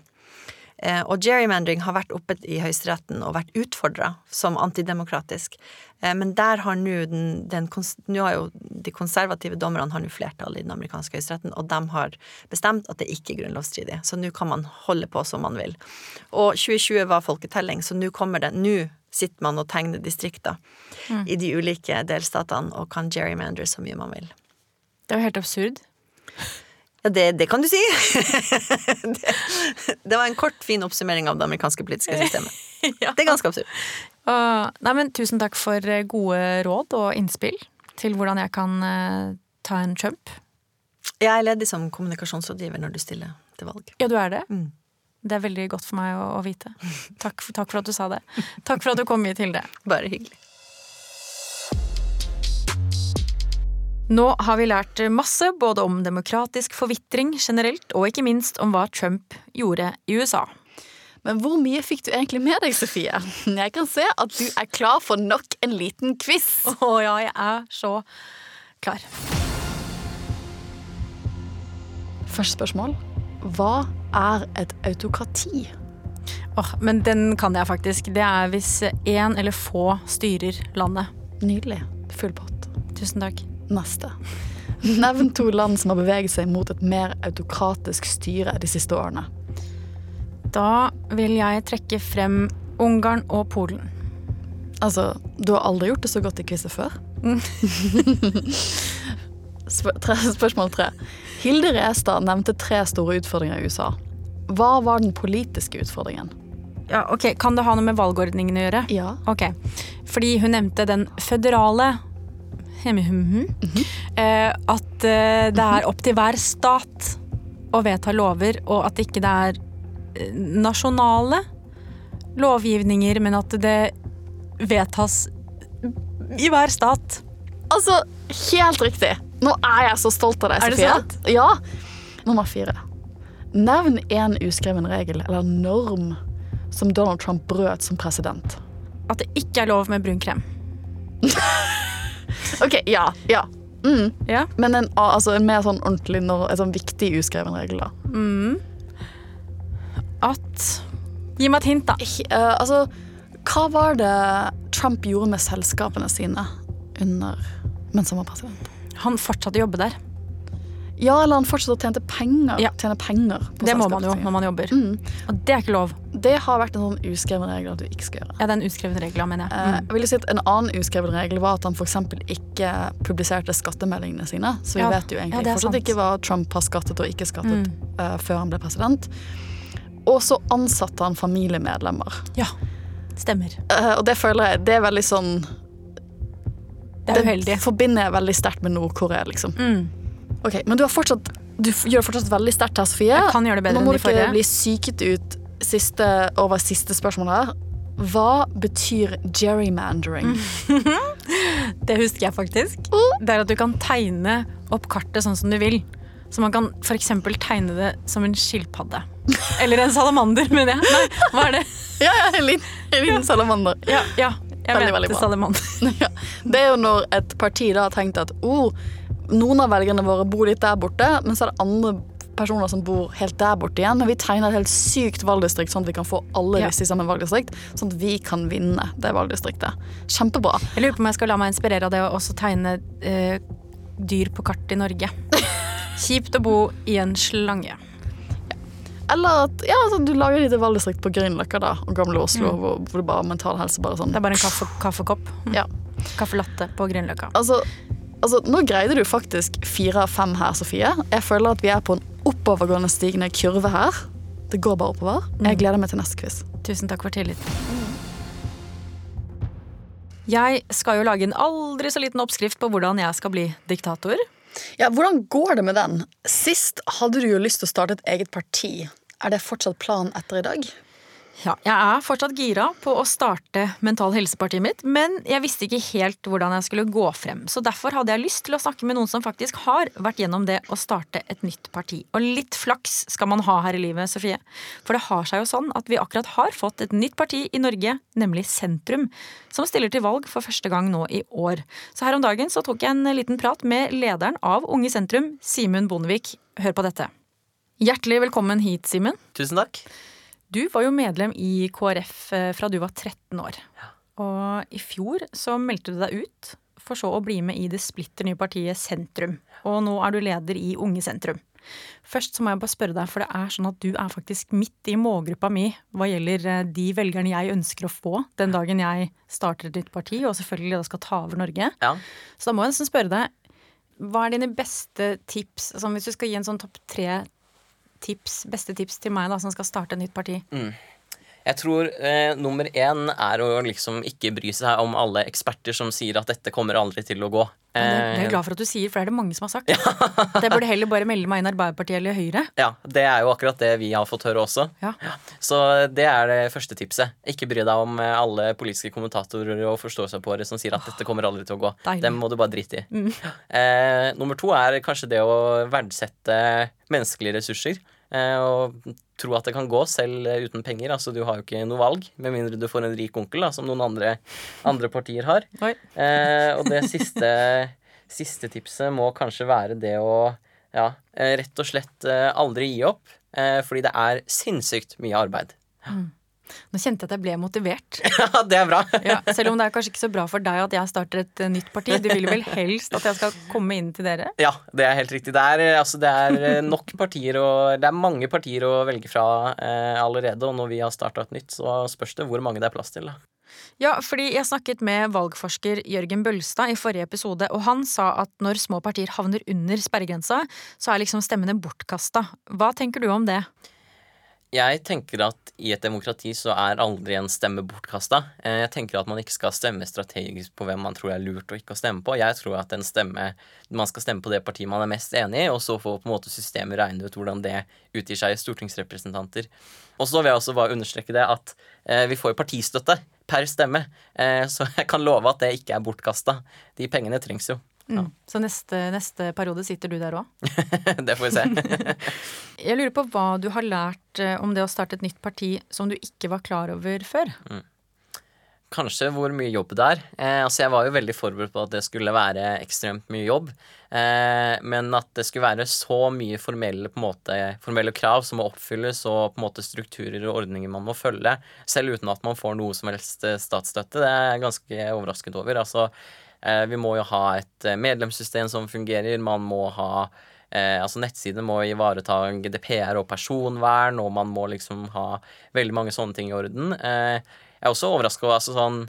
[SPEAKER 5] Eh, og gerrymandering har vært oppe i Høyesteretten og vært utfordra som antidemokratisk. Eh, men der har nå den, den Nå har jo de konservative dommerne har nå flertall i den amerikanske høyesteretten, og de har bestemt at det ikke er grunnlovsstridig. Så nå kan man holde på som man vil. Og 2020 var folketelling, så nå kommer det Nå sitter man og tegner distrikter i de ulike delstatene og kan gerrymander så mye man vil.
[SPEAKER 2] Det er jo helt absurd.
[SPEAKER 5] Ja, det, det kan du si! det, det var en kort, fin oppsummering av det amerikanske politiske systemet.
[SPEAKER 2] Ja.
[SPEAKER 5] Det er ganske absurd.
[SPEAKER 2] Uh, nei, men tusen takk for eh, gode råd og innspill til hvordan jeg kan uh, ta en Trump.
[SPEAKER 5] Jeg er ledig som kommunikasjonsrådgiver når du stiller til valg.
[SPEAKER 2] Ja, du er det?
[SPEAKER 5] Mm.
[SPEAKER 2] Det er veldig godt for meg å, å vite. Takk, for- takk for at du sa det. Takk for at du kom hit, Hilde.
[SPEAKER 5] Bare hyggelig.
[SPEAKER 2] Nå har vi lært masse både om demokratisk forvitring generelt, og ikke minst om hva Trump gjorde i USA.
[SPEAKER 3] Men hvor mye fikk du egentlig med deg, Sofie? Jeg kan se at du er klar for nok en liten quiz.
[SPEAKER 2] Å ja, jeg er så klar.
[SPEAKER 3] Første spørsmål. Hva er et autokrati?
[SPEAKER 2] Åh, men den kan jeg faktisk. Det er hvis én eller få styrer landet.
[SPEAKER 3] Nydelig. Full pott.
[SPEAKER 2] Tusen takk.
[SPEAKER 3] Neste. Nevn to land som har beveget seg mot et mer autokratisk styre de siste årene.
[SPEAKER 2] Da vil jeg trekke frem Ungarn og Polen.
[SPEAKER 3] Altså, du har aldri gjort det så godt i quizet før? Spør tre, spørsmål tre. Hilde Restad nevnte tre store utfordringer i USA. Hva var den politiske utfordringen?
[SPEAKER 2] Ja, ok, Kan det ha noe med valgordningen å gjøre?
[SPEAKER 3] Ja.
[SPEAKER 2] Ok, Fordi hun nevnte den føderale Hemmihumhum. eh, At eh, det er opp til hver stat å vedta lover, og at ikke det er eh, nasjonale lovgivninger, men at det vedtas i hver stat.
[SPEAKER 3] Altså, helt riktig. Nå er jeg så stolt av deg,
[SPEAKER 2] Er det
[SPEAKER 3] Sofie.
[SPEAKER 2] sant?
[SPEAKER 3] Ja. Nummer fire. Nevn en uskreven regel eller norm som Donald Trump brøt som president.
[SPEAKER 2] At det ikke er lov med brun krem.
[SPEAKER 3] Ok, ja. Ja. Mm.
[SPEAKER 2] Ja.
[SPEAKER 3] Men en, altså, en mer sånn ordentlig, en sånn viktig uskreven regel, da.
[SPEAKER 2] At Gi meg et hint, da.
[SPEAKER 3] Eh, altså, hva var det Trump gjorde med selskapene sine under mens han var president?
[SPEAKER 2] Han fortsatte å jobbe der.
[SPEAKER 3] Ja, eller han fortsatte å tjene penger,
[SPEAKER 2] Ja.
[SPEAKER 3] tjene penger på
[SPEAKER 2] Det må man jo når man jobber.
[SPEAKER 3] Mm.
[SPEAKER 2] Og det er ikke lov.
[SPEAKER 3] Det har vært en sånn uskreven regel at du ikke skal gjøre.
[SPEAKER 2] Ja, det er en uskreven regel, mener jeg.
[SPEAKER 3] Eh,
[SPEAKER 2] vil
[SPEAKER 3] Jeg vil si at En annen uskreven regel var at han f.eks. ikke publiserte skattemeldingene sine. Så vi
[SPEAKER 2] Ja.
[SPEAKER 3] vet jo
[SPEAKER 2] Ja,
[SPEAKER 3] egentlig
[SPEAKER 2] det er
[SPEAKER 3] fortsatt
[SPEAKER 2] sant.
[SPEAKER 3] ikke hva Trump har skattet og ikke skattet
[SPEAKER 2] Mm.
[SPEAKER 3] uh, før han ble president. Og så ansatte han familiemedlemmer.
[SPEAKER 2] Ja, stemmer.
[SPEAKER 3] Uh, og det føler jeg det er veldig sånn
[SPEAKER 2] Det er uheldig.
[SPEAKER 3] forbinder jeg veldig sterkt med Nord-Korea, liksom.
[SPEAKER 2] Mm.
[SPEAKER 3] Ok, Men du, har fortsatt, du gjør fortsatt veldig sterkt her, Sofie.
[SPEAKER 2] Jeg kan gjøre det bedre
[SPEAKER 3] Nå må du ikke bli syket ut siste, over siste spørsmål her. Hva betyr gerrymandering?
[SPEAKER 2] Det husker jeg faktisk. Det er at du kan tegne opp kartet sånn som du vil. Så man kan f.eks. tegne det som en skilpadde. Eller en salamander, mener jeg. Nei, hva er det?
[SPEAKER 3] Ja, ja, en liten, en liten salamander.
[SPEAKER 2] Ja, ja. Jeg
[SPEAKER 3] Veldig,
[SPEAKER 2] mente salamander.
[SPEAKER 3] Ja. Det er jo når et parti da har tenkt at oh, noen av velgerne våre bor litt der borte, men så er det andre personer som bor helt der borte igjen. Men vi tegner et helt sykt valgdistrikt, sånn at vi kan få alle disse i samme valgdistrikt. Sånn at vi kan vinne det valgdistriktet. Kjempebra.
[SPEAKER 2] Jeg lurer på om jeg skal la meg inspirere av det å også tegne eh, dyr på kart i Norge. Kjipt å bo i en slange.
[SPEAKER 3] Eller at ja, sånn, du lager et lite valgdistrikt på Grünerløkka og Gamle Oslo, hvor, hvor det bare mental helse bare sånn.
[SPEAKER 2] Det er bare en kaffe, kaffekopp.
[SPEAKER 3] Ja.
[SPEAKER 2] Kaffelatte på Grünerløkka.
[SPEAKER 3] Altså, altså, nå greide du faktisk fire av fem her, Sofie. Jeg føler at vi er på en oppovergående stigende kurve her. Det går bare oppover. Jeg gleder meg til neste quiz.
[SPEAKER 2] Tusen takk for tilliten. Jeg skal jo lage en aldri så liten oppskrift på hvordan jeg skal bli diktator.
[SPEAKER 3] Ja, Hvordan går det med den? Sist hadde du jo lyst til å starte et eget parti. Er det fortsatt planen etter i dag?
[SPEAKER 2] Ja, jeg er fortsatt gira på å starte Mental Helse-partiet mitt, men jeg visste ikke helt hvordan jeg skulle gå frem. Så derfor hadde jeg lyst til å snakke med noen som faktisk har vært gjennom det å starte et nytt parti. Og litt flaks skal man ha her i livet, Sofie. For det har seg jo sånn at vi akkurat har fått et nytt parti i Norge, nemlig Sentrum, som stiller til valg for første gang nå i år. Så her om dagen så tok jeg en liten prat med lederen av Unge Sentrum, Simen Bondevik. Hør på dette. Hjertelig velkommen hit, Simen.
[SPEAKER 6] Tusen takk.
[SPEAKER 2] Du var jo medlem i KrF eh, fra du var 13 år. Og i fjor så meldte du deg ut, for så å bli med i det splitter nye partiet Sentrum. Og nå er du leder i Unge Sentrum. Først så må jeg bare spørre deg, for det er sånn at du er faktisk midt i målgruppa mi hva gjelder eh, de velgerne jeg ønsker å få den dagen jeg starter et nytt parti, og selvfølgelig da skal ta over Norge.
[SPEAKER 6] Ja.
[SPEAKER 2] Så da må jeg nesten spørre deg, hva er dine beste tips, sånn hvis du skal gi en sånn topp tre tips, beste tips til meg da, som skal starte et nytt parti?
[SPEAKER 6] Jeg tror eh, nummer én er å liksom ikke bry seg om alle eksperter som sier at dette kommer aldri til å gå.
[SPEAKER 2] Eh, det, det er
[SPEAKER 6] Eh,
[SPEAKER 2] jeg glad for at du sier, for det er det mange som har sagt. Det burde heller bare melde meg inn Arbeiderpartiet eller Høyre.
[SPEAKER 6] ja, det er jo akkurat det vi har fått høre også.
[SPEAKER 2] Ja.
[SPEAKER 6] Så det er det første tipset. Ikke bry deg om eh, alle politiske kommentatorer og forståelsespåere som sier at dette kommer aldri til å gå.
[SPEAKER 2] Deilig.
[SPEAKER 6] Dem må du bare drite i. Eh, nummer to er kanskje det å verdsette menneskelige ressurser. Eh, og tro at det kan gå selv eh, uten penger. Altså Du har jo ikke noe valg, med mindre du får en rik onkel, da, som noen andre, andre partier har. Eh, og det siste, siste tipset må kanskje være det å ja, eh, rett og slett aldri gi opp. Eh, fordi det er sinnssykt mye arbeid.
[SPEAKER 2] Nå kjente jeg at jeg ble motivert.
[SPEAKER 6] Ja, det er bra.
[SPEAKER 2] Ja, selv om det er kanskje ikke så bra for deg at jeg starter et eh, nytt parti. Du vil vel helst at jeg skal komme inn til dere?
[SPEAKER 6] Ja, det er helt riktig. Det er, eh, altså, det er eh, nok partier og Det er mange partier å velge fra eh, allerede, og når vi har starta et nytt, så spørs det hvor mange det er plass til. Da.
[SPEAKER 2] Ja, fordi jeg snakket med valgforsker Jørgen Bølstad i forrige episode, og han sa at når små partier havner under sperregrensa, så er liksom stemmene bortkasta. Hva tenker du om det?
[SPEAKER 6] Jeg tenker at i et demokrati så er aldri en stemme bortkasta. Eh, Jeg tenker at man ikke skal stemme strategisk på hvem man tror er lurt og ikke å stemme på. Jeg tror at stemme, man skal stemme på det partiet man er mest enig i, og så får på en måte systemet regne ut hvordan det utgir seg i stortingsrepresentanter. Og så vil jeg også bare understreke det at eh, vi får jo partistøtte per stemme, eh, så jeg kan love at det ikke er bortkasta. De pengene trengs jo.
[SPEAKER 2] Mm. Så neste, neste periode sitter du der òg?
[SPEAKER 6] det får vi se.
[SPEAKER 2] Jeg lurer på hva du har lært eh, om det å starte et nytt parti som du ikke var klar over før.
[SPEAKER 6] Kanskje hvor mye jobb det er. Eh, altså jeg var jo veldig forberedt på at det skulle være ekstremt mye jobb. Eh, men at det skulle være så mye formelle, på måte, formelle krav som må oppfylles, og på en måte strukturer og ordninger man må følge, selv uten at man får noe som helst eh, statsstøtte, det er jeg ganske overrasket over. Altså, vi må jo ha et eh, medlemssystem som fungerer. Man må ha Eh, altså Nettsidene må ivareta GDPR og personvern, og man må liksom ha veldig mange sånne ting i orden. Eh, jeg er også overraska altså sånn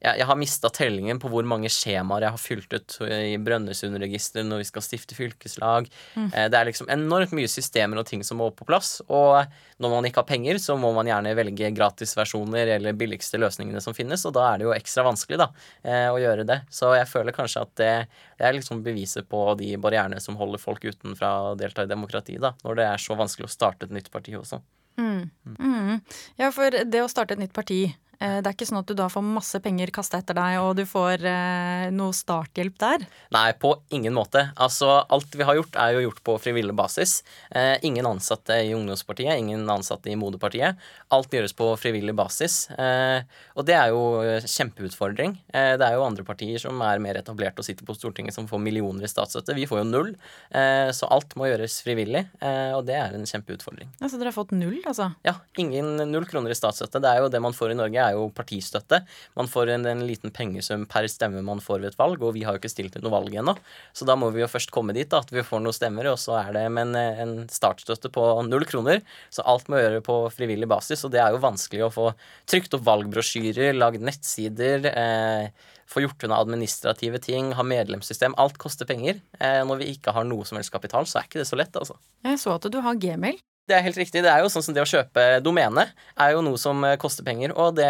[SPEAKER 6] jeg, jeg har mista tellingen på hvor mange skjemaer jeg har fylt ut i Brønnøysundregisteret når vi skal stifte fylkeslag. Eh, det er liksom enormt mye systemer og ting som må på plass. Og når man ikke har penger, så må man gjerne velge gratisversjoner eller billigste løsningene som finnes, og da er det jo ekstra vanskelig da, eh, å gjøre det. Så jeg føler kanskje at det, det er liksom beviset på de barrierene som holder folk utenfra å delta i demokratiet, da, når det er så vanskelig å starte et nytt parti også.
[SPEAKER 2] Mm. Ja, for det å starte et nytt parti Det er ikke sånn at du da får masse penger kasta etter deg, og du får eh, noe starthjelp der.
[SPEAKER 6] Nei, på ingen måte. Altså, alt vi har gjort, er jo gjort på frivillig basis. Eh, ingen ansatte i Ungdomspartiet, ingen ansatte i Moderpartiet. Alt gjøres på frivillig basis. Eh, og det er jo eh, kjempeutfordring. Eh, det er jo andre partier som er mer etablert og sitter på Stortinget som får millioner i statsstøtte. Vi får jo null. Eh, så alt må gjøres frivillig, eh, og det er en kjempeutfordring.
[SPEAKER 2] Altså dere har fått null, altså.
[SPEAKER 6] Ja, ingen null kroner i statsstøtte. Det er jo det man får i Norge, er jo partistøtte. Man får en, en liten pengesum per stemme man får ved et valg, og vi har jo ikke stilt til noe valg ennå. Så da må vi jo først komme dit, da, at vi får noen stemmer, og så er det med en, en startstøtte på null kroner. Så alt må gjøre på frivillig basis, og det er jo vanskelig å få trykt opp valgbrosjyrer, lagd nettsider. Eh, få gjort unna administrative ting, ha medlemssystem. Alt koster penger. Eh, når vi ikke har noe som helst kapital, så er ikke det så lett, altså.
[SPEAKER 2] Jeg så at du har gmail.
[SPEAKER 6] Det er helt riktig. Det er jo sånn som det å kjøpe domene er jo noe som eh, koster penger, og det,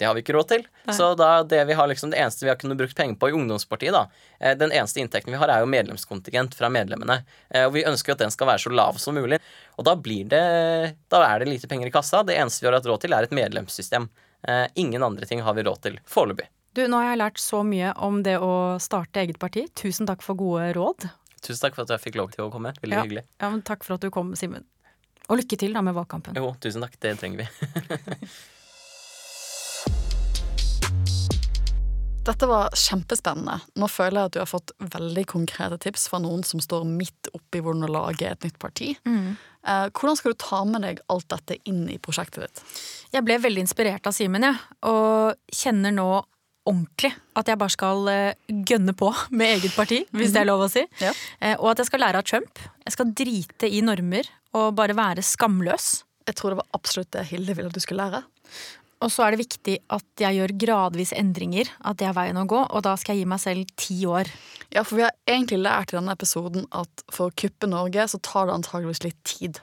[SPEAKER 6] det har vi ikke råd til.
[SPEAKER 2] Nei.
[SPEAKER 6] Så da det vi har liksom, det eneste vi har kunnet brukt penger på i ungdomspartiet, da, eh, den eneste inntekten vi har, er jo medlemskontingent fra medlemmene. Eh, Og vi ønsker jo at den skal være så lav som mulig. Og da blir det Da er det lite penger i kassa. Det eneste vi har hatt råd til, er et medlemssystem. Ingen andre ting har vi råd til foreløpig.
[SPEAKER 2] Du, nå har jeg lært så mye om det å starte eget parti. Tusen takk for gode råd.
[SPEAKER 6] Tusen takk for at jeg fikk lov til å komme. Veldig
[SPEAKER 2] Ja.
[SPEAKER 6] hyggelig.
[SPEAKER 2] Ja, men takk for at du kom, Simen. Og lykke til da med valgkampen.
[SPEAKER 6] Jo, tusen takk. Det trenger vi.
[SPEAKER 3] Dette var kjempespennende. Nå føler jeg at du har fått veldig konkrete tips fra noen som står midt oppi hvordan å lage et nytt parti. Mm. hvordan skal du ta med deg alt dette inn i prosjektet ditt?
[SPEAKER 2] Jeg ble veldig inspirert av Simen, jeg. Og kjenner nå ordentlig at jeg bare skal eh, gønne på med eget parti, hvis det er lov å si.
[SPEAKER 3] Ja.
[SPEAKER 2] Eh, Og at jeg skal lære av Trump. Jeg skal drite i normer og bare være skamløs.
[SPEAKER 3] Jeg tror det var absolutt det Hilde ville at du skulle lære.
[SPEAKER 2] Og så er det viktig at jeg gjør gradvis endringer. At det er veien å gå. Og da skal jeg gi meg selv ti år.
[SPEAKER 3] Ja, for vi har egentlig lært i denne episoden at for å kuppe Norge, så tar det antageligvis litt tid.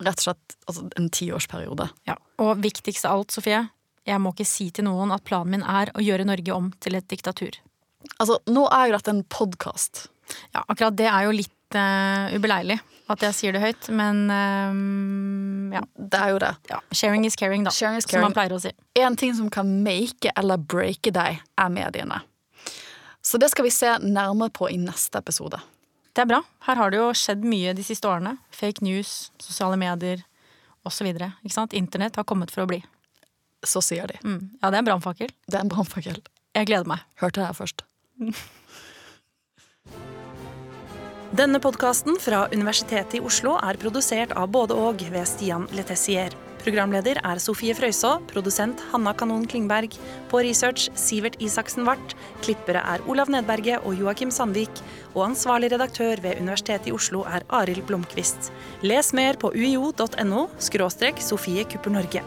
[SPEAKER 3] Rett og slett altså, en tiårsperiode.
[SPEAKER 2] Ja. Og viktigst av alt, Sofie. Jeg må ikke si til noen at planen min er å gjøre Norge om til et diktatur.
[SPEAKER 3] Altså, nå er jo dette en podkast.
[SPEAKER 2] Ja, akkurat det er jo litt uh, ubeleilig at jeg sier det høyt, men um, ja.
[SPEAKER 3] Det er jo det.
[SPEAKER 2] ja. Sharing is caring, da.
[SPEAKER 3] Sharing is
[SPEAKER 2] Som man pleier å si.
[SPEAKER 3] En ting som kan make eller breake deg, er mediene. Så det skal vi se nærmere på i neste episode.
[SPEAKER 2] Det er bra. Her har det jo skjedd mye de siste årene. Fake news, sosiale medier osv. Internett har kommet for å bli.
[SPEAKER 3] Så sier de.
[SPEAKER 2] Mm. Ja, det er en brannfakkel.
[SPEAKER 3] Det er en brannfakkel.
[SPEAKER 2] Jeg gleder meg.
[SPEAKER 3] Hørte det her først.
[SPEAKER 7] Denne podkasten fra Universitetet i Oslo er produsert av både og ved Stian Letessier. Programleder er Sofie Frøysaa, produsent Hanna Kanon Klingberg. På research Sivert Isaksen Wart. Klippere er Olav Nedberget og Joakim Sandvik. Og ansvarlig redaktør ved Universitetet i Oslo er Arild Blomkvist. Les mer på uio.no Sofie Kupper Norge.